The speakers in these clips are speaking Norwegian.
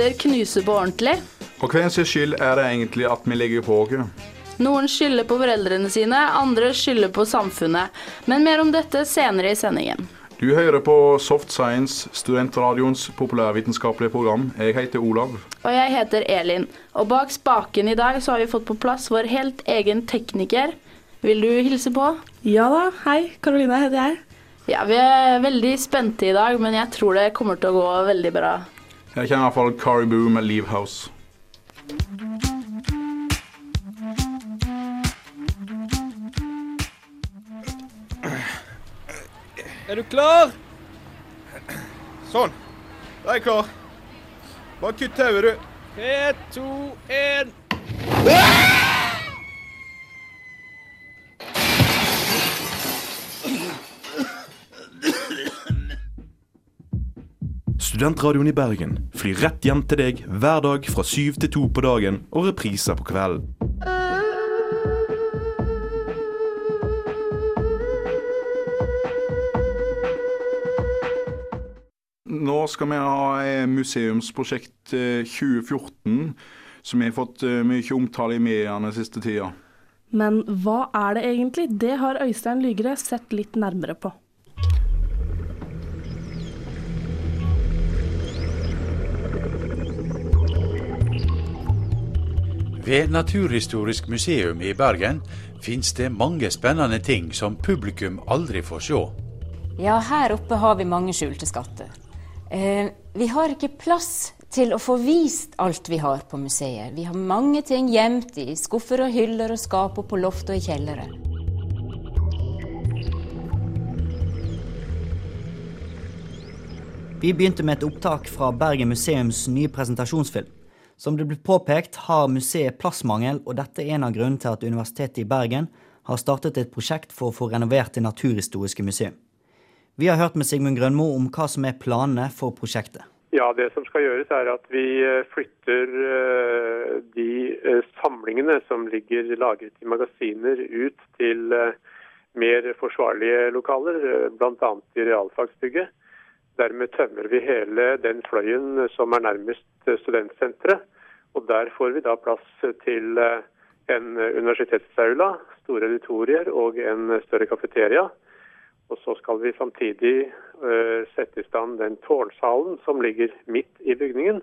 hjerter knuser på ordentlig? Og hvem sin skyld er det egentlig at vi ligger på åker? Noen skylder på foreldrene sine, andre skylder på samfunnet. Men mer om dette senere i sendingen. Du hører på Soft Science, studentradioens populærvitenskapelige program. Jeg heter Olav. Og jeg heter Elin. Og bak spaken i dag så har vi fått på plass vår helt egen tekniker. Vil du hilse på? Ja da, hei. Karoline heter jeg. Ja, vi er veldig spente i dag, men jeg tror det kommer til å gå veldig bra. Jeg kjenner i hvert fall Caribou med Leave House. Er du klar? Sånn. Da er jeg klar. Bare kutt tauet, du. Tre, to, én. Studentradioen i Bergen flyr rett hjem til deg hver dag fra syv til to på dagen og repriser på kvelden. Nå skal vi ha eh, museumsprosjekt eh, 2014, som har fått eh, mye omtale i mediene siste tida. Men hva er det egentlig? Det har Øystein Lygre sett litt nærmere på. Ved Naturhistorisk museum i Bergen finnes det mange spennende ting som publikum aldri får se. Ja, her oppe har vi mange skjulte skatter. Eh, vi har ikke plass til å få vist alt vi har på museet. Vi har mange ting gjemt i skuffer og hyller og skap og på loft og i kjellere. Vi begynte med et opptak fra Bergen museums nye presentasjonsfilm. Som det ble påpekt, har museet plassmangel, og dette er en av grunnene til at Universitetet i Bergen har startet et prosjekt for å få renovert det naturhistoriske museum. Vi har hørt med Sigmund Grønmo om hva som er planene for prosjektet. Ja, Det som skal gjøres er at vi eh, flytter eh, de eh, samlingene som ligger lagret i magasiner ut til mer forsvarlige lokaler, bl.a. i realfagsbygget. Dermed tømmer vi hele den fløyen som er nærmest studentsenteret. Og der får vi da plass til en universitetsaula, store auditorier og en større kafeteria. Og så skal vi samtidig uh, sette i stand den tårnsalen som ligger midt i bygningen.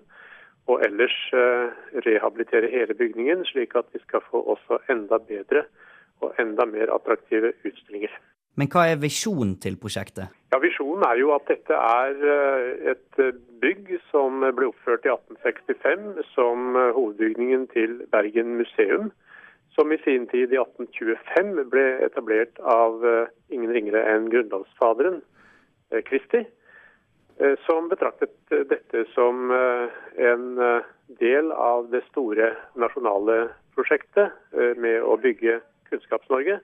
Og ellers uh, rehabilitere hele bygningen, slik at vi skal få også enda bedre og enda mer attraktive utstillinger. Men hva er visjonen til prosjektet? Ja, Visjonen er jo at dette er uh, et bygg som ble oppført i 1865 som hovedbygningen til Bergen museum som i sin tid i 1825 ble etablert av ingen ringere enn grunnlovsfaderen Kristi, som betraktet dette som en del av det store nasjonale prosjektet med å bygge Kunnskaps-Norge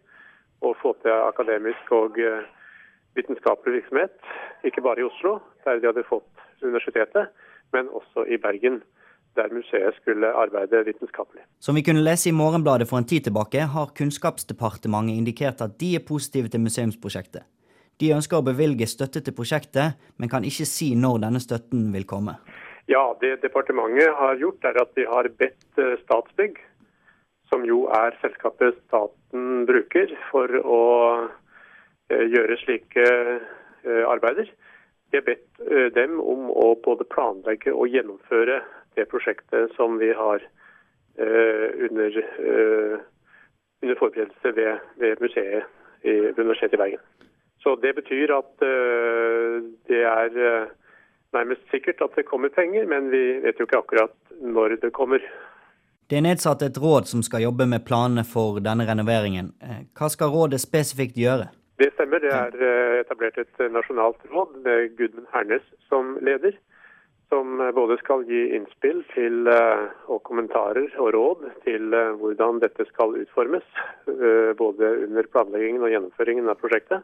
og få til akademisk og vitenskapelig virksomhet, ikke bare i Oslo, der de hadde fått universitetet, men også i Bergen der museet skulle arbeide vitenskapelig. Som vi kunne lese i Morgenbladet for en tid tilbake, har Kunnskapsdepartementet indikert at de er positive til museumsprosjektet. De ønsker å bevilge støtte til prosjektet, men kan ikke si når denne støtten vil komme. Ja, Det departementet har gjort, er at de har bedt Statsbygg, som jo er selskapet staten bruker for å gjøre slike arbeider, Vi har bedt dem om å både planlegge og gjennomføre det prosjektet som vi har under, under, forberedelse ved, ved museet ved Universitetet i Bergen. Så Det betyr at det er nærmest sikkert at det kommer penger, men vi vet jo ikke akkurat når det kommer. Det er nedsatt et råd som skal jobbe med planene for denne renoveringen. Eh, Hva skal rådet spesifikt gjøre? Det stemmer. Det er eh, etablert et eh, nasjonalt råd med Gudmund Hernes som leder. Som både skal gi innspill til, og kommentarer og råd til hvordan dette skal utformes. Både under planleggingen og gjennomføringen av prosjektet.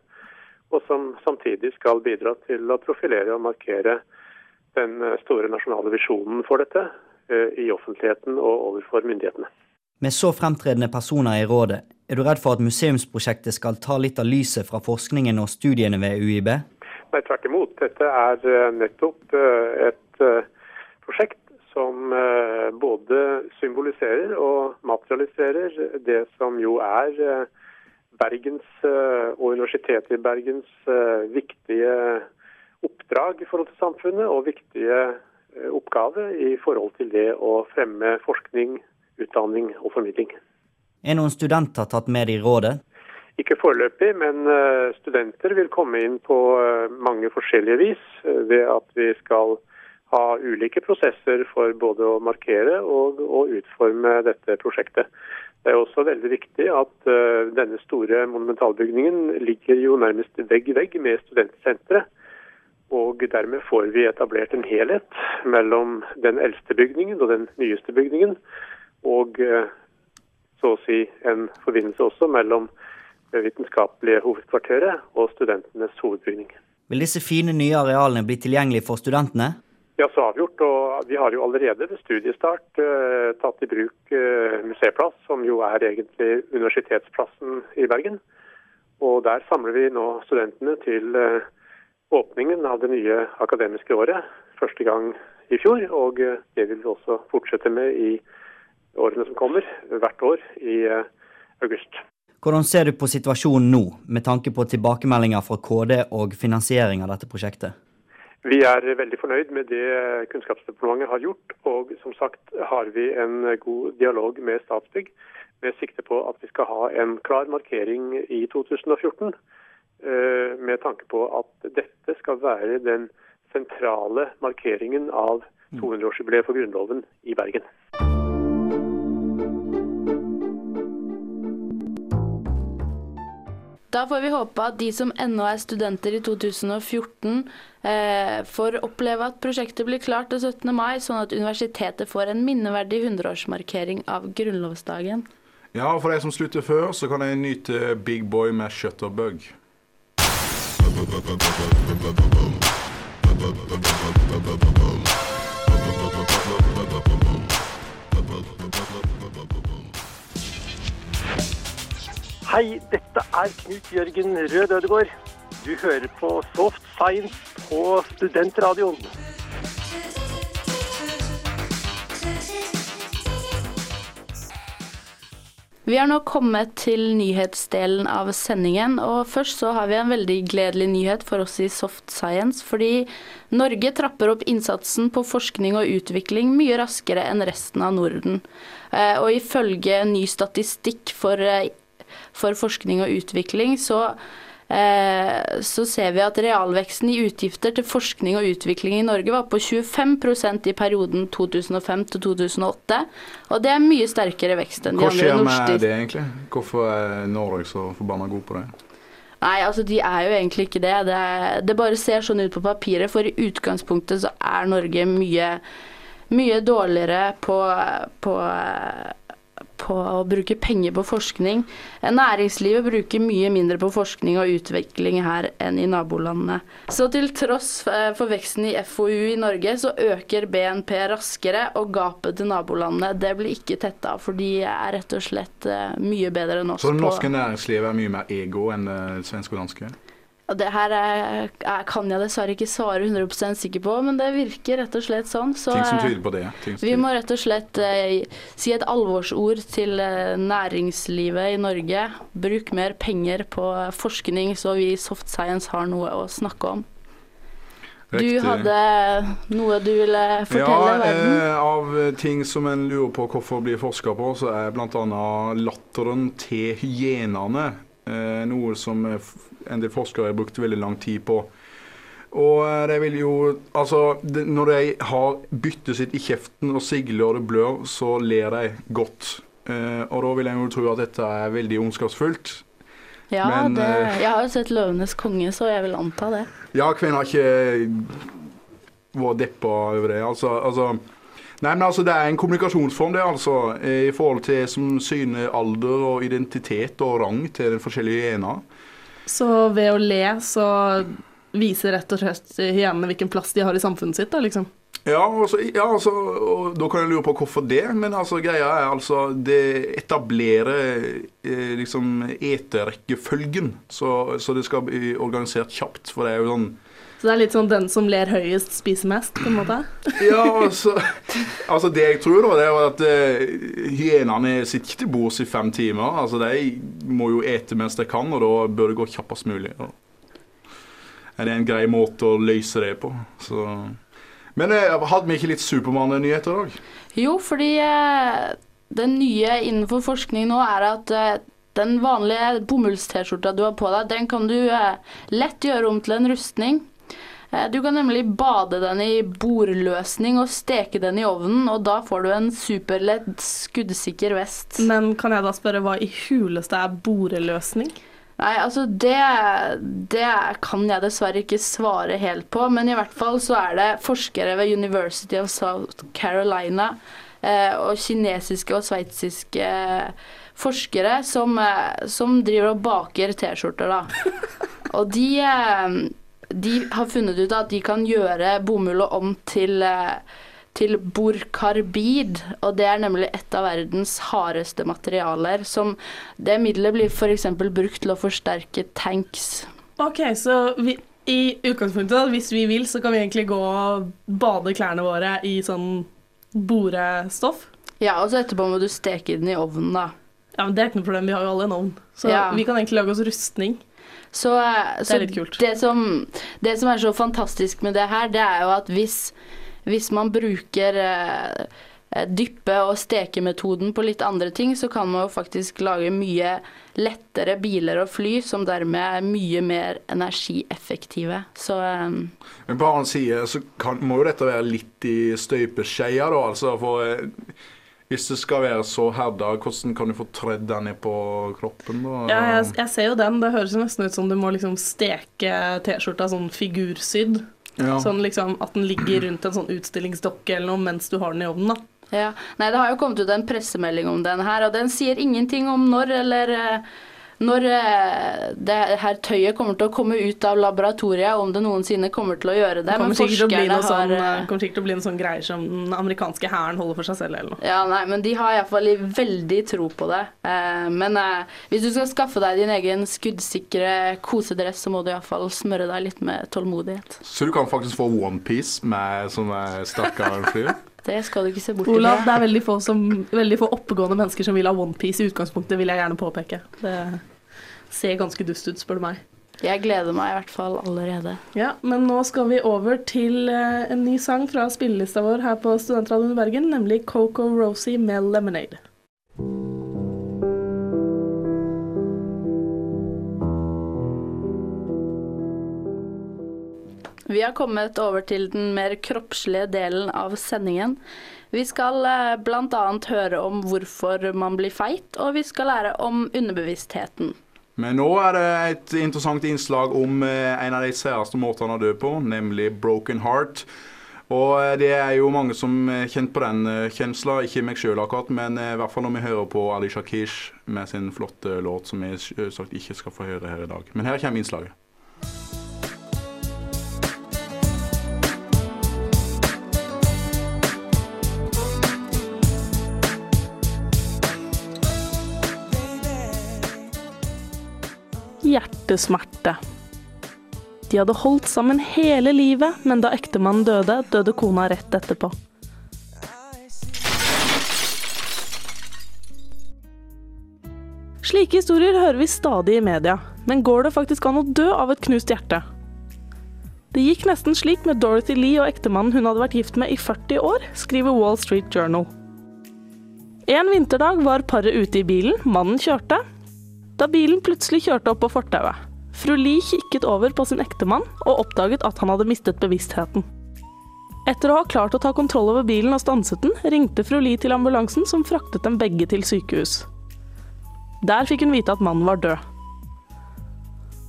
Og som samtidig skal bidra til å profilere og markere den store nasjonale visjonen for dette i offentligheten og overfor myndighetene. Med så fremtredende personer i rådet, er du redd for at museumsprosjektet skal ta litt av lyset fra forskningen og studiene ved UiB? Nei, tvert imot. Dette er eh, nettopp eh, et eh, prosjekt som eh, både symboliserer og materialiserer det som jo er eh, Bergens eh, og Universitetet i Bergens eh, viktige oppdrag i forhold til samfunnet, og viktige eh, oppgave i forhold til det å fremme forskning, utdanning og formidling. Er noen studenter tatt med i rådet? Ikke foreløpig, men eh, studenter vil komme inn på eh, mange forskjellige vis eh, ved at vi skal ha ulike prosesser for både å markere og å utforme dette prosjektet. Det er også veldig viktig at eh, denne store monumentalbygningen ligger jo nærmest vegg i vegg med studentsenteret. Og dermed får vi etablert en helhet mellom den eldste bygningen og den nyeste bygningen. Og eh, så å si en forbindelse også mellom det vitenskapelige hovedkvarteret og studentenes hovedbygning. Vil disse fine nye arealene bli tilgjengelige for studentene? Ja, så avgjort. Og vi har jo allerede ved studiestart uh, tatt i bruk uh, museplass, som jo er egentlig universitetsplassen i Bergen. Og der samler vi nå studentene til eh, åpningen av det nye akademiske året. Første gang i fjor, og eh, det vil vi også fortsette med i årene som kommer, hvert år i eh, august. Hvordan ser du på situasjonen nå, med tanke på tilbakemeldinger fra KD og finansiering av dette prosjektet? Vi er veldig fornøyd med det Kunnskapsdepartementet har gjort. Og som sagt har vi en god dialog med Statsbygg med sikte på at vi skal ha en klar markering i 2014. eh, Med tanke på at dette skal være den sentrale markeringen av 200-årsjubileet for Grunnloven i Bergen. Da får vi håpe at de som ennå er studenter i 2014, eh, får oppleve at prosjektet blir klart til 17. mai, sånn at universitetet får en minneverdig 100-årsmarkering av grunnlovsdagen. Ja, og for de som slutter før, så kan de nyte Big Boy med Shutterbug. Hei, dette er Knut Jørgen Rød Ødegård. Du hører på Soft Science på Studentradioen. Vi har nå kommet til nyhetsdelen av sendingen, og først så har vi en veldig gledelig nyhet for oss i Soft Science, fordi Norge trapper opp innsatsen på forskning og utvikling mye raskere enn resten av Norden. Eh, Og ifølge ny statistikk for, eh, for forskning og utvikling, så så ser vi at realveksten i utgifter til forskning og utvikling i Norge var på 25% i perioden 2005 til 2008. Og det er mye sterkere vekst enn de Hva andre skjer med det, egentlig? Hvorfor er Norge så forbanna god på det? Nei, altså de er jo egentlig ikke det. Det, det bare ser sånn ut på papiret, for i utgangspunktet så er Norge mye, mye dårligere på, på, på å bruke penger på forskning. Næringslivet bruker mye mindre på forskning og utvikling her enn i nabolandene. Så til tross eh, for veksten i FoU i Norge, så øker BNP raskere, og gapet til nabolandene det blir ikke tetta, for de er rett og slett eh, mye bedre enn oss Så det norske næringslivet er mye mer ego enn det svenske og danske? Og det her er, kan jeg dessverre ikke svare 100% sikker på, men det virker rett og slett sånn. Så Ting som eh, tyder på det. Vi må rett og slett eh, si et alvorsord til eh, næringslivet i Norge. Bruk mer penger på forskning, så vi i Soft Science har noe å snakke om. Riktig. Du hadde noe du ville fortelle ja, verden? eh, av ting som en lurer på hvorfor blir forska på, så er bl.a. latteren til hyenene noe som eh, en del forskere har brukt veldig lang tid på Og det vil jo Altså, det, når de har byttet sitt i kjeften og sigler og det blør, så ler de godt. Eh, og da vil jeg jo tro at dette er veldig ondskapsfullt. Ja, Men, det, eh, jeg har jo sett 'Løvenes konge', så jeg vil anta det. Ja, kvinnen har ikke vært deppa over det? Altså, altså Nei, men altså, Det er en kommunikasjonsform det altså, i forhold til som syner alder og identitet og rang til den forskjellige ena. Så ved å le så viser rett og slett hyenene hvilken plass de har i samfunnet sitt, da, liksom. Ja, altså, ja altså, og da kan jeg lure på hvorfor det, men altså, greia er altså det etablerer eh, liksom eterrekkefølgen, så, så det skal bli organisert kjapt. For det er jo sånn Så det er litt sånn den som ler høyest, spiser mest, på en måte. Ja, altså, altså Det jeg tror, da, det er at uh, hyenene sitter ikke til bords i fem timer. Altså De må jo ete mens de kan, og da bør det gå kjappest mulig. Det er det en grei måte å løse det på. Så. Men uh, hadde vi ikke litt Supermann-nyheter i dag? Jo, fordi eh, det nye innenfor forskning nå er at eh, den vanlige bomulls-T-skjorta du har på deg, den kan du eh, lett gjøre om til en rustning. Eh, Du kan nemlig bade den i bordløsning og steke den i ovnen, og da får du en superlett, skuddsikker vest. Men kan jeg da spørre hva i huleste er boreløsning? Nei, altså det, det kan jeg dessverre ikke svare helt på, men i hvert fall så er det forskere ved University of South Carolina eh, og kinesiske og sveitsiske forskere som, eh, som driver og baker T-skjorter, da. Og de, de har funnet ut at de kan gjøre bomullet om til eh, til borkarbid, og det er nemlig et av verdens hardeste materialer. Som det middelet blir f.eks. brukt til å forsterke tanks. OK, så vi, i utgangspunktet, hvis vi vil, så kan vi egentlig gå og bade klærne våre i sånn borestoff? Ja, og så etterpå må du steke den i ovnen, da. Ja, men Det er ikke noe problem, vi har jo alle en ovn. Så Ja. vi kan egentlig lage oss rustning. Så, så Det er litt kult. Det som, det som er så fantastisk med det her, det er jo at hvis, hvis man bruker eh, eh, dyppe- og stekemetoden på litt andre ting, så kan man jo faktisk lage mye lettere biler og fly, som dermed er mye mer energieffektive. Så eh, Men på annen side så kan, må jo dette være litt i støpeskeia, da. Altså, for eh, hvis det skal være så herda, hvordan kan du få tredd den ned på kroppen? da? Ja, jeg, jeg ser jo den. Det høres nesten ut som du må liksom steke T-skjorta sånn figursydd. Ja. Sånn liksom at den ligger rundt en sånn utstillingsdokke eller noe mens du har den i ovnen, da. Ja. Nei, det har jo kommet ut en pressemelding om den her, og den sier ingenting om når eller eh, når eh, det her tøyet kommer til å komme ut av laboratoriet, om det noensinne kommer til å gjøre det. Det kommer Men sikkert, til å bli noen sånn, har eh, kommer sikkert til å bli en sånn greier som den amerikanske hæren holder for seg selv eller noe. Ja, nei, men de har iallfall veldig tro på det. Eh, men eh, hvis du skal skaffe deg din egen skuddsikre kosedress, så må du iallfall smøre deg litt med tålmodighet. Så du kan faktisk få onepiece med som sterkere enn fly? Det skal du ikke se bort Olav, det er veldig få, som, veldig få oppegående mennesker som vil ha onepiece i utgangspunktet, vil jeg gjerne påpeke. Det ser ganske dust ut, spør du meg. Jeg gleder meg i hvert fall allerede. Ja, men nå skal vi over til eh, en ny sang fra spillelista vår her på Studentradioen i Bergen, nemlig Coco Rosie med Lemonade. Vi har kommet over til den mer kroppslige delen av sendingen. Vi skal eh, bl.a. høre om hvorfor man blir feit, og vi skal lære om underbevisstheten. Men nå er det et interessant innslag om eh, en av de særeste måtene å dø på, nemlig broken heart. Og eh, det er jo mange som er kjent på den kjensla, ikke meg sjøl akkurat, men i hvert fall når vi hører på Alisha Kish med sin flotte låt som vi sagt ikke skal få høre her i dag. Men her kommer innslaget. Hjertesmerte. De hadde holdt sammen hele livet, men da ektemannen døde, døde kona rett etterpå. Slike historier hører vi stadig i media, men går det faktisk an å dø av et knust hjerte? Det gikk nesten slik med Dorothy Lee og ektemannen hun hadde vært gift med i 40 år, skriver Wall Street Journal. En vinterdag var paret ute i bilen, mannen kjørte, da bilen plutselig kjørte opp på fortauet. Fru Lie kikket over på sin ektemann og oppdaget at han hadde mistet bevisstheten. Etter å ha klart å ta kontroll over bilen og stanset den, ringte fru Lie til ambulansen som fraktet dem begge til sykehus. Der fikk hun vite at mannen var død.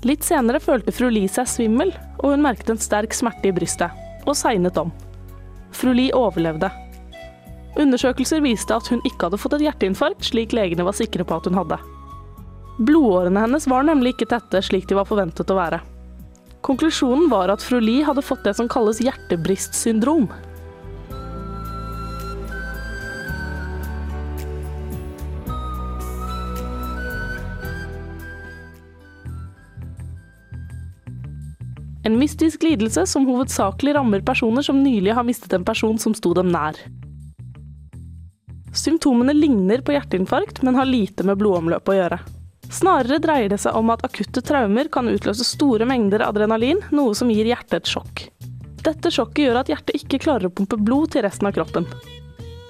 Litt senere følte fru Lie seg svimmel, og hun merket en sterk smerte i brystet, og segnet om. Fru Lie overlevde. Undersøkelser viste at hun ikke hadde fått et hjerteinfarkt, slik legene var sikre på at hun hadde. Blodårene hennes var nemlig ikke tette, slik de var forventet å være. Konklusjonen var at fru Lie hadde fått det som kalles hjertebristsyndrom. En mystisk lidelse som hovedsakelig rammer personer som nylig har mistet en person som sto dem nær. Symptomene ligner på hjerteinfarkt, men har lite med blodomløp å gjøre. Snarere dreier det seg om at akutte traumer kan utløse store mengder adrenalin, noe som gir hjertet et sjokk. Dette sjokket gjør at hjertet ikke klarer å pumpe blod til resten av kroppen.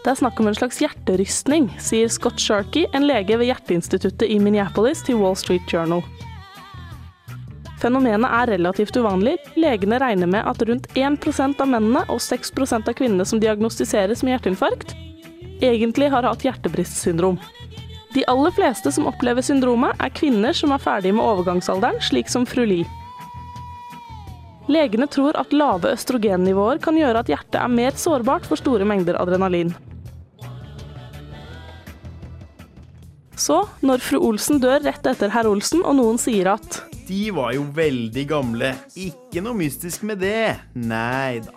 Det er snakk om en slags hjerterystning, sier Scott Sharkey, en lege ved Hjerteinstituttet i Minneapolis til Wall Street Journal. Fenomenet er relativt uvanlig. Legene regner med at rundt 1% av mennene og 6% av kvinnene som diagnostiseres med hjerteinfarkt, egentlig har hatt hjertebristsyndrom. De aller fleste som opplever syndromet, er kvinner som er ferdige med overgangsalderen, slik som fru Li. Legene tror at lave østrogennivåer kan gjøre at hjertet er mer sårbart for store mengder adrenalin. Så, når fru Olsen dør rett etter herr Olsen, og noen sier at De var jo veldig gamle. Ikke noe mystisk med det. Nei da.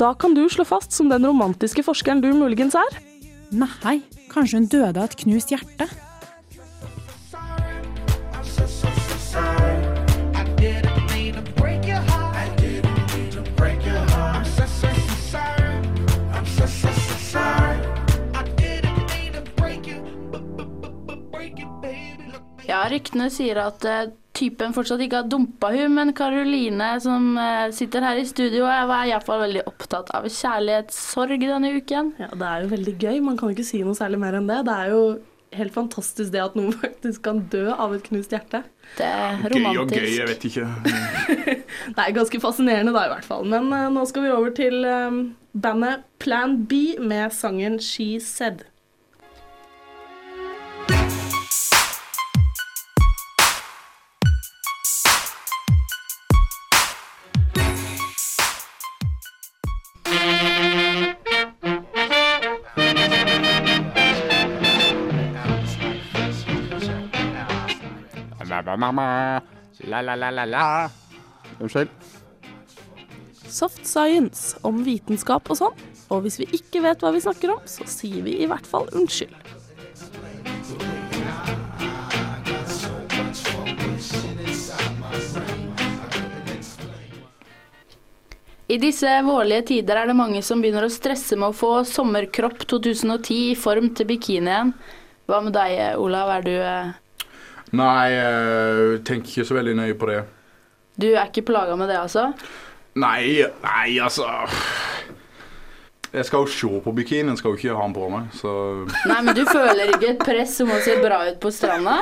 Da kan du slå fast som den romantiske forskeren du muligens er. Nei, kanskje hun døde av et knust hjerte? Ja, ryktene sier at eh, typen fortsatt ikke har dumpa hun, men Karoline som eh, sitter her i studio, var iallfall veldig opptatt av kjærlighetssorg denne uken. Ja, det er jo veldig gøy. Man kan jo ikke si noe særlig mer enn det. Det er jo helt fantastisk det at noen faktisk kan dø av et knust hjerte. Det er romantisk. Gøy og gøy, jeg vet ikke. Det er ganske fascinerende da, i hvert fall. Men uh, nå skal vi over til um, bandet Plan B med sangen She Said. La-la-la-la-la. Unnskyld. Soft science om vitenskap og sånn. Og hvis vi ikke vet hva vi snakker om, så sier vi i hvert fall unnskyld. I disse vårlige tider er det mange som begynner å stresse med å få sommerkropp 2010 i form til bikinien. Hva med deg, Olav? Er du, eh, Nei, jeg tenker ikke så veldig nøye på det. du er ikke plaga med det, altså? Nei, nei, altså Jeg skal jo se på bikinien, skal jo ikke ha den på meg, så Nei, men du føler ikke et press om å se bra ut på stranda?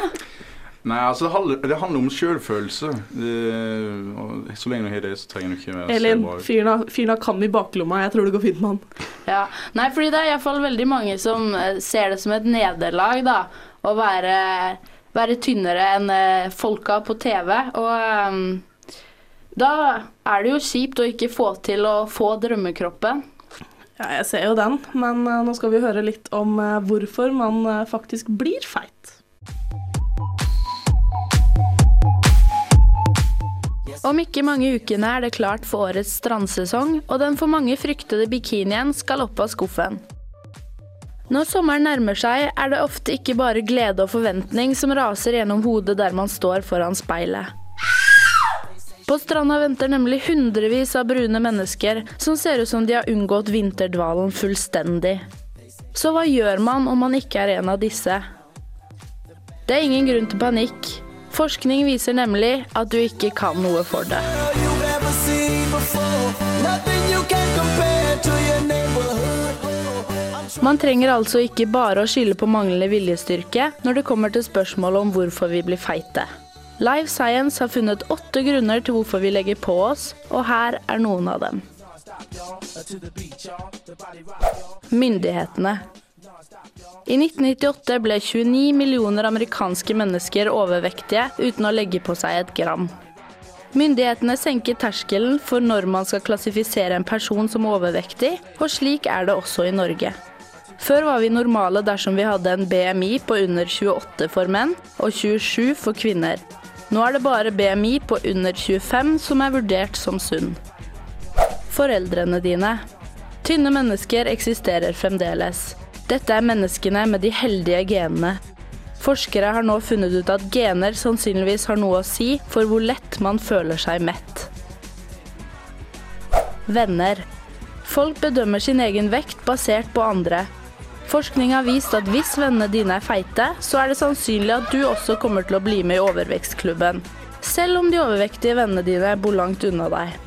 Nei, altså det handler, det handler om sjølfølelse. Så lenge du har det, så trenger du ikke være Elin, bra fyren har, fyren har kam i baklomma. Jeg tror det går fint med han. Ja. Nei, fordi det er iallfall veldig mange som eh, ser det som et nederlag, da. Å være, være tynnere enn eh, folka på TV. Og ehm, da er det jo kjipt å ikke få til å få drømmekroppen. Ja, jeg ser jo den, men eh, nå skal vi høre litt om eh, hvorfor man eh, faktisk blir feit. Om ikke mange ukene er det klart for årets strandsesong, og den for mange fryktede bikinien skal opp av skuffen. Når sommeren nærmer seg, er det ofte ikke bare glede og forventning som raser gjennom hodet der man står foran speilet. På stranda venter nemlig hundrevis av brune mennesker som ser ut som de har unngått vinterdvalen fullstendig. Så hva gjør man om man ikke er en av disse? Det er ingen grunn til panikk. Forskning viser nemlig at du ikke kan noe for det. Man trenger altså ikke bare å skylde på manglende viljestyrke når det kommer til spørsmålet om hvorfor vi blir feite. Live Science har funnet åtte grunner til hvorfor vi legger på oss, og her er noen av dem. Myndighetene. I 1998 ble 29 millioner amerikanske mennesker overvektige uten å legge på seg et gram. Myndighetene senker terskelen for når man skal klassifisere en person som overvektig, og slik er det også i Norge. Før var vi normale dersom vi hadde en BMI på under 28 for menn og 27 for kvinner. Nå er det bare BMI på under 25 som er vurdert som sunn. Foreldrene dine. Tynne mennesker eksisterer fremdeles. Dette er menneskene med de heldige genene. Forskere har nå funnet ut at gener sannsynligvis har noe å si for hvor lett man føler seg mett. Venner. Folk bedømmer sin egen vekt basert på andre. Forskning har vist at hvis vennene dine er feite, så er det sannsynlig at du også kommer til å bli med i overvekstklubben. Selv om de overvektige vennene dine bor langt unna deg.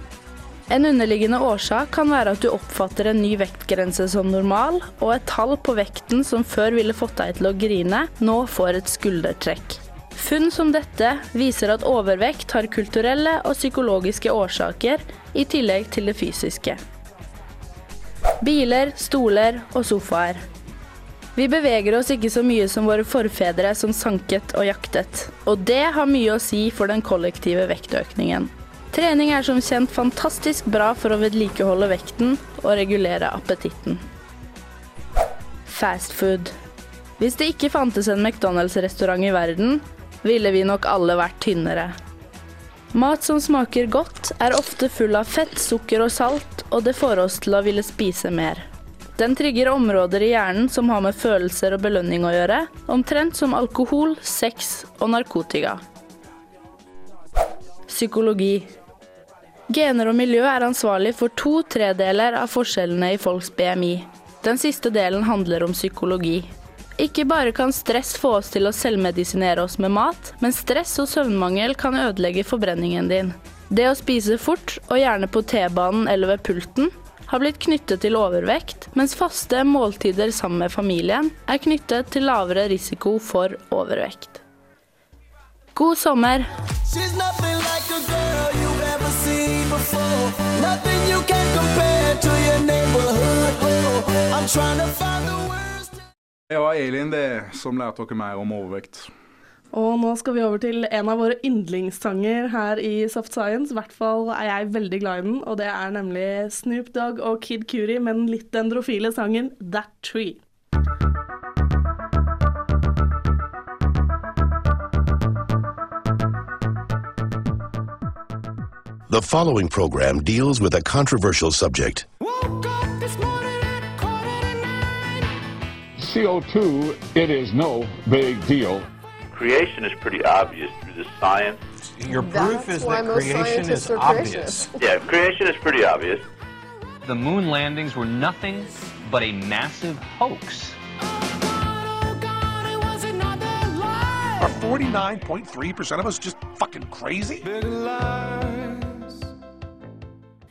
En underliggende årsak kan være at du oppfatter en ny vektgrense som normal, og et tall på vekten som før ville fått deg til å grine, nå får et skuldertrekk. Funn som dette viser at overvekt har kulturelle og psykologiske årsaker, i tillegg til det fysiske. Biler, stoler og sofaer. Vi beveger oss ikke så mye som våre forfedre som sanket og jaktet, og det har mye å si for den kollektive vektøkningen. Trening er som kjent fantastisk bra for å vedlikeholde vekten og regulere appetitten. Fast food. Hvis det ikke fantes en McDonald's-restaurant i verden, ville vi nok alle vært tynnere. Mat som smaker godt, er ofte full av fett, sukker og salt, og det får oss til å ville spise mer. Den trigger områder i hjernen som har med følelser og belønning å gjøre, omtrent som alkohol, sex og narkotika. Psykologi. Gener og miljø er ansvarlig for to tredeler av forskjellene i folks BMI. Den siste delen handler om psykologi. Ikke bare kan stress få oss til å selvmedisinere oss med mat, men stress og søvnmangel kan ødelegge forbrenningen din. Det å spise fort, og gjerne på T-banen eller ved pulten, har blitt knyttet til overvekt, mens faste måltider sammen med familien er knyttet til lavere risiko for overvekt. God sommer! Det var Elin det som lærte dere mer om overvekt. Og nå skal vi over til en av våre yndlingssanger her i Soft Science. I hvert fall er jeg veldig glad i den, og det er nemlig Snoop Dogg og Kid Curie med den litt dendrofile sangen That Tree. The following program deals with a controversial subject. CO2, it is no big deal. Creation is pretty obvious through the science. Your proof That's is why that most creation scientists is are obvious. Yeah, creation is pretty obvious. The moon landings were nothing but a massive hoax. Are 49.3% of us just fucking crazy?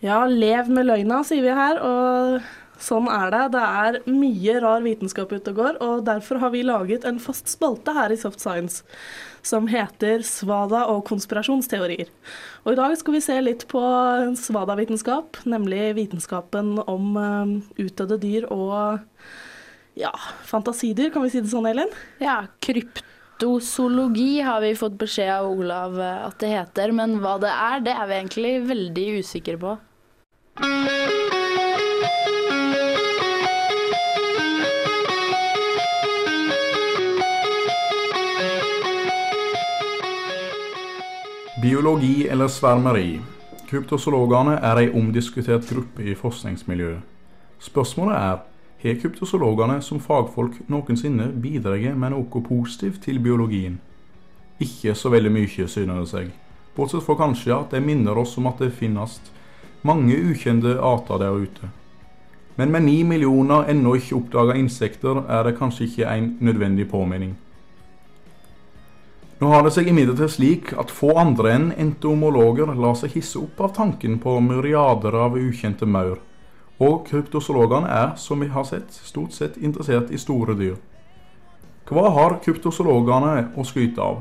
Ja, lev med løgna, sier vi her, og sånn er det. Det er mye rar vitenskap ute og går, og derfor har vi laget en fast spalte her i Soft Science som heter Svada og konspirasjonsteorier. Og i dag skal vi se litt på svada-vitenskap, nemlig vitenskapen om um, utdødde dyr og ja, fantasidyr, kan vi si det sånn, Elin? Ja, kryptozoologi har vi fått beskjed av Olav eh, at det heter, men hva det er, det er vi egentlig veldig usikre på. Biologi eller svermeri. Kryptozoologene er ei omdiskutert gruppe i forskningsmiljøet. Spørsmålet er har kryptozoologene som fagfolk noensinne bidratt med noe positivt til biologien? Ikke så veldig mye, synes det seg. Bortsett fra kanskje at de minner oss om at det finnes mange ukjente arter der ute. Men med ni millioner ennå ikke oppdaga insekter er det kanskje ikke en nødvendig påminning. Nå har det seg imidlertid slik at få andre enn entomologer lar seg hisse opp av tanken på myriader av ukjente maur, og kryptozoologene er, som vi har sett, stort sett interessert i store dyr. Hva har kryptozoologene å skryte av?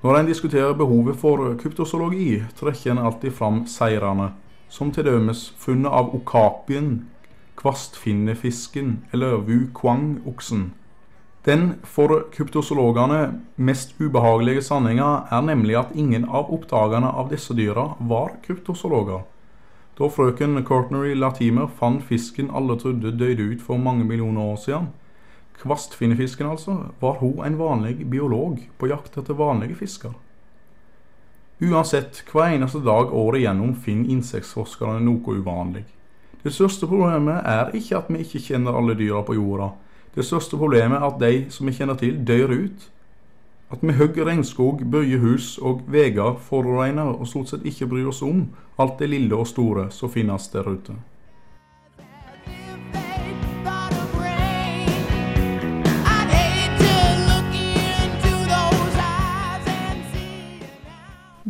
Når en diskuterer behovet for kryptozoologi, trekker en alltid fram seirene, som til dømes funnet av okapien, kvastfinnefisken eller wukwang-oksen. Den for kryptozoologene mest ubehagelige sanninga er nemlig at ingen av oppdagerne av disse dyra var kryptozoologer. Da frøken Cortnery Latimer fant fisken alle trodde døde ut for mange millioner år siden, kvastfinnefisken altså, var hun en vanlig biolog på jakt etter vanlige fisker. Uansett, hver eneste dag året igjennom finner insektforskerne noe uvanlig. Det største problemet er ikke at vi ikke kjenner alle dyra på jorda. Det største problemet er at de som vi kjenner til, dør ut. At vi hogger regnskog, bøyer hus og veier forurenser og stort sett ikke bryr oss om alt det lille og store som finnes der ute.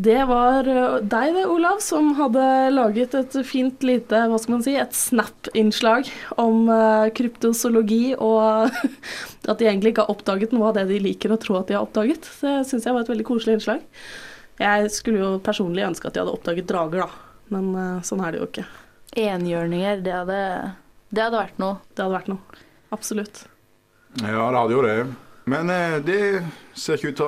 Det var eh, deg det, Olav, som hadde laget et fint lite, hva skal man si, et Snap-innslag om uh, kryptozoologi, og at de egentlig ikke har oppdaget noe av det de liker å tro at de har oppdaget. Det syns jeg var et veldig koselig innslag. Jeg skulle jo personlig ønske at de hadde oppdaget drager, da, men uh, sånn er det jo ikke. Enhjørninger, det hadde, det hadde vært noe. Det hadde vært noe. Absolutt. Ja, det hadde jo det. Men eh, det ser ikke ut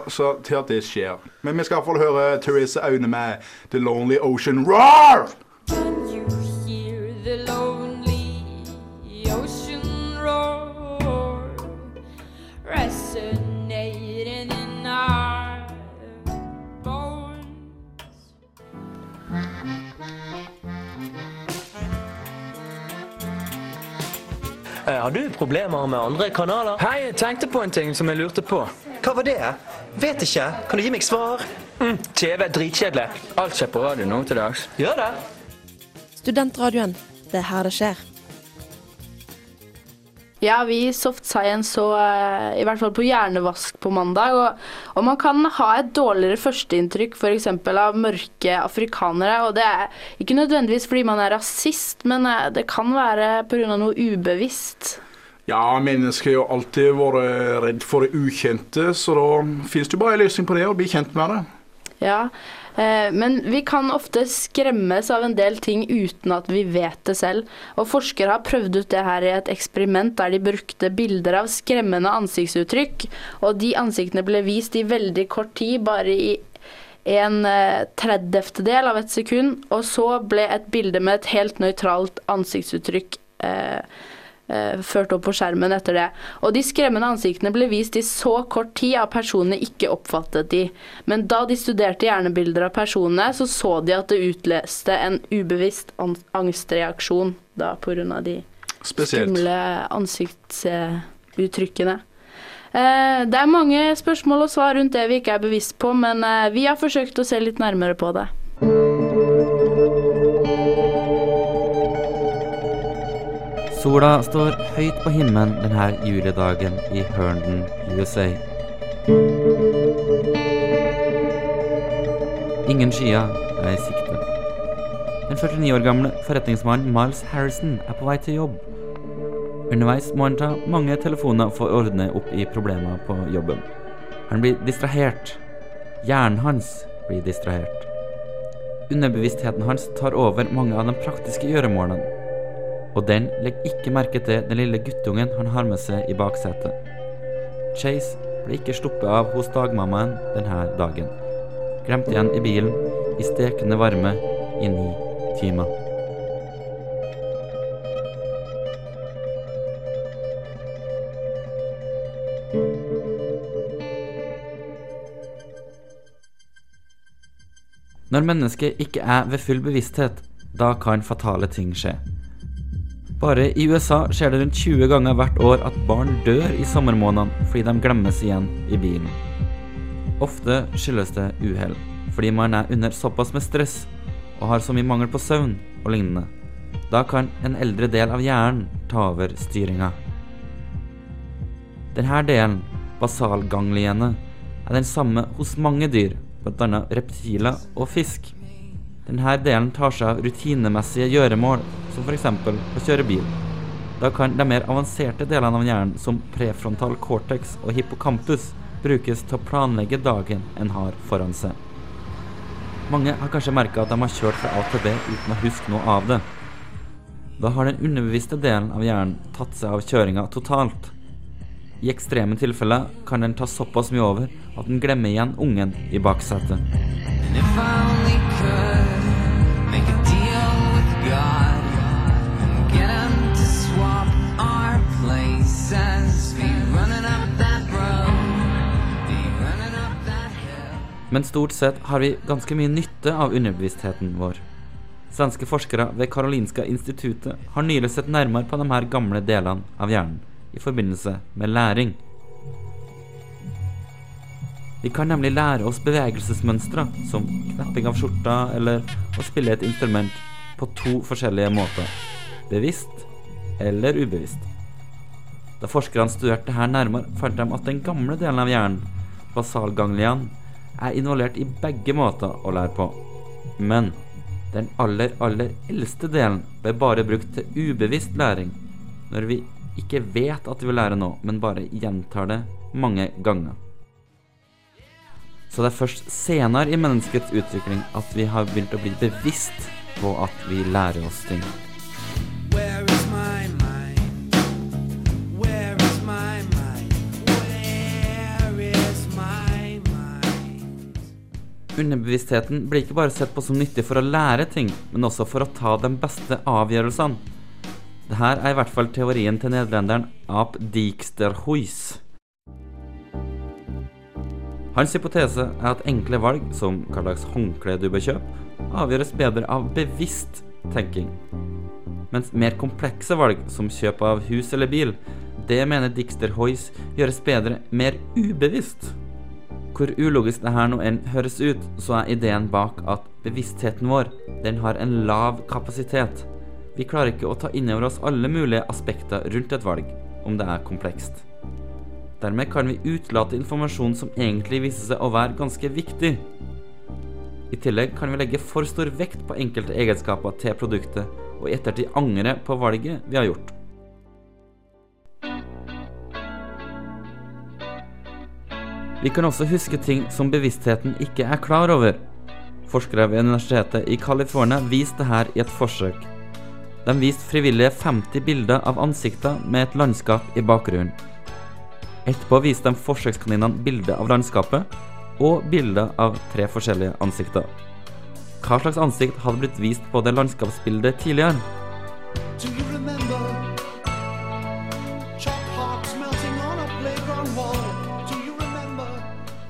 til- at det skjer. Men vi skal iallfall høre Therese Aune med 'The Lonely Ocean Roar'. Har du problemer med andre kanaler? Hei, jeg tenkte på en ting som jeg lurte på. Hva var det? Vet ikke. Kan du gi meg svar? Mm, TV er dritkjedelig. Alt skjer på radio nå til dags. Gjør det? Studentradioen. Det er her det skjer. Ja, vi i Soft Science så eh, i hvert fall på hjernevask på mandag. Og, og man kan ha et dårligere førsteinntrykk f.eks. av mørke afrikanere. Og det er ikke nødvendigvis fordi man er rasist, men eh, det kan være pga. noe ubevisst. Ja, mennesker har jo alltid vært redd for det ukjente, så da finnes det bare en løsning på det, å bli kjent med det. Ja, men vi kan ofte skremmes av en del ting uten at vi vet det selv. Og forskere har prøvd ut det her i et eksperiment der de brukte bilder av skremmende ansiktsuttrykk, og de ansiktene ble vist i veldig kort tid, bare i en eh, tredjedel av et sekund, og så ble et bilde med et helt nøytralt ansiktsuttrykk eh, eh, ført opp på skjermen etter det. Og de skremmende ansiktene ble vist i så kort tid at personene ikke oppfattet de. Men da de studerte hjernebilder av personene, så så de at det utløste en ubevisst an- angstreaksjon da pga. de Spesielt. skumle ansiktsuttrykkene. Eh, det er mange spørsmål og svar rundt det vi ikke er bevisst på, men eh, vi har forsøkt å se litt nærmere på det. Sola står høyt på himmelen denne juledagen i Herndon, USA. Ingen skyer er i sikte. Den 49 år gamle forretningsmannen Miles Harrison er på vei til jobb. Underveis må han ta mange telefoner for å ordne opp i problemer på jobben. Han blir distrahert. Hjernen hans blir distrahert. Underbevisstheten hans tar over mange av de praktiske gjøremålene. Og den legger ikke merke til den lille guttungen han har med seg i baksetet. Chase ble ikke sluppet av hos dagmammaen denne dagen. Glemt igjen i bilen i stekende varme i ni timer. Når mennesket ikke er ved full bevissthet, da kan fatale ting skje. Bare i USA skjer det rundt 20 ganger hvert år at barn dør i sommermånedene fordi de glemmes igjen i bilen. Ofte skyldes det uhell, fordi man er under såpass med stress og har så mye mangel på søvn og lignende. Da kan en eldre del av hjernen ta over styringa. Denne delen, basalgangliene, er den samme hos mange dyr, bl.a. reptiler og fisk. Denne delen tar seg av rutinemessige gjøremål, som f.eks. å kjøre bil. Da kan de mer avanserte delene av hjernen, som prefrontal cortex og hippocampus, brukes til å planlegge dagen en har foran seg. Mange har kanskje merka at de har kjørt fra A til B uten å huske noe av det. Da har den underbevisste delen av hjernen tatt seg av kjøringa totalt. I ekstreme tilfeller kan den ta såpass mye over at den glemmer igjen ungen i baksetet. And if I only could make a Men stort sett har vi ganske mye nytte av underbevisstheten vår. Svenske forskere ved Karolinska instituttet har nylig sett nærmere på de her gamle delene av hjernen i forbindelse med læring. Vi kan nemlig lære oss bevegelsesmønstre, som knepping av skjorta eller å spille et instrument, på to forskjellige måter. Bevisst eller ubevisst. Da forskerne studerte her nærmere, fant de at den gamle delen av hjernen, basalganglian, er involvert i begge måter å lære på. Men den aller, aller eldste delen ble bare brukt til ubevisst læring, når vi ikke vet at vi vil lære noe, men bare gjentar det mange ganger. Så det er først senere i menneskets utvikling at vi har begynt å bli bevisst på at vi lærer oss ting. Underbevisstheten blir ikke bare sett på som nyttig for å lære ting, men også for å ta de beste avgjørelsene. Dette er i hvert fall teorien til nederlenderen Ap Dijksterhuis. Hans hypotese er at enkle valg, som hva slags håndkle du bør kjøpe, avgjøres bedre av bevisst tenking. Mens mer komplekse valg, som kjøp av hus eller bil, det mener Dijksterhuis gjøres bedre mer ubevisst. Hvor ulogisk det her nå enn høres ut, så er ideen bak at bevisstheten vår, den har en lav kapasitet. Vi klarer ikke å ta inn over oss alle mulige aspekter rundt et valg, om det er komplekst. Dermed kan vi utelate informasjon som egentlig viser seg å være ganske viktig. I tillegg kan vi legge for stor vekt på enkelte egenskaper til produktet, og i ettertid angre på valget vi har gjort. Vi kan også huske ting som bevisstheten ikke er klar over. Forskere ved universitetet i California viste dette i et forsøk. De viste frivillige 50 bilder av ansikter med et landskap i bakgrunnen. Etterpå viste de forsøkskaninene bilde av landskapet og bilder av tre forskjellige ansikter. Hva slags ansikt hadde blitt vist på det landskapsbildet tidligere?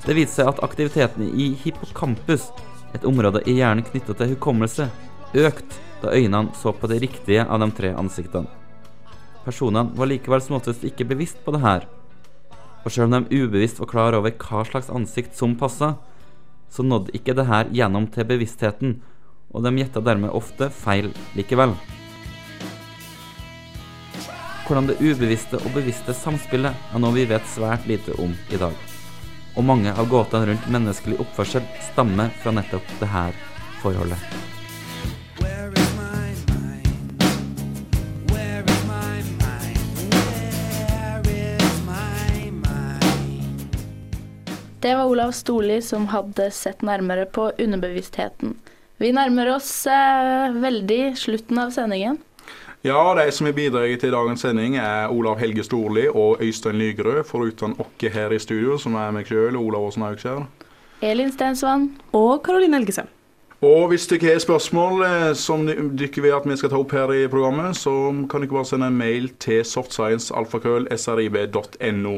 Det viste seg at aktiviteten i hippocampus, et område i hjernen knyttet til hukommelse, økt da øynene så på det riktige av de tre ansiktene. Personene var likevel som oftest ikke bevisst på det her. Og selv om de ubevisst var klar over hva slags ansikt som passa, så nådde ikke det her gjennom til bevisstheten, og de gjetta dermed ofte feil likevel. Hvordan det ubevisste og bevisste samspillet er noe vi vet svært lite om i dag. Og mange av gåtene rundt menneskelig oppførsel stammer fra nettopp det her forholdet. Where is my mind? Where is my mind? Where is my mind? Det var Olav Storli som hadde sett nærmere på underbevisstheten. Vi nærmer oss eh, veldig slutten av sendingen. Ja, de som har bidratt til dagens sending er Olav Helge Storli og Øystein Lygerød, foruten oss her i studio, som er meg sjøl, Olav Åsen Haugskjær. Elin Stensvann. Og Karoline Elgesen. Og hvis dere har spørsmål eh, som dere vil at vi skal ta opp her i programmet, så kan dere bare sende en mail til softscience.alfakrøll.srib.no.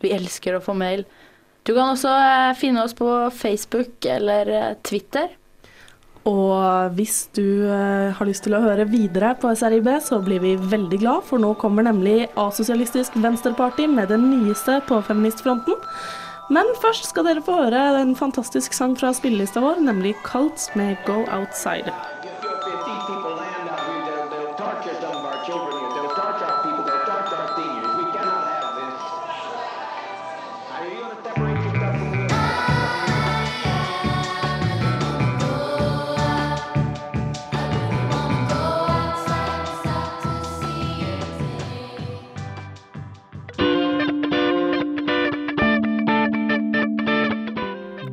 Vi elsker å få mail. Du kan også eh, finne oss på Facebook eller eh, Twitter. Og hvis du eh, har lyst til å høre videre på SRIB, så blir vi veldig glad, for nå kommer nemlig Asosialistisk Venstreparti med det nyeste på feministfronten. Men først skal dere få høre en fantastisk sang fra spillelista vår, nemlig Cults med Go Outside.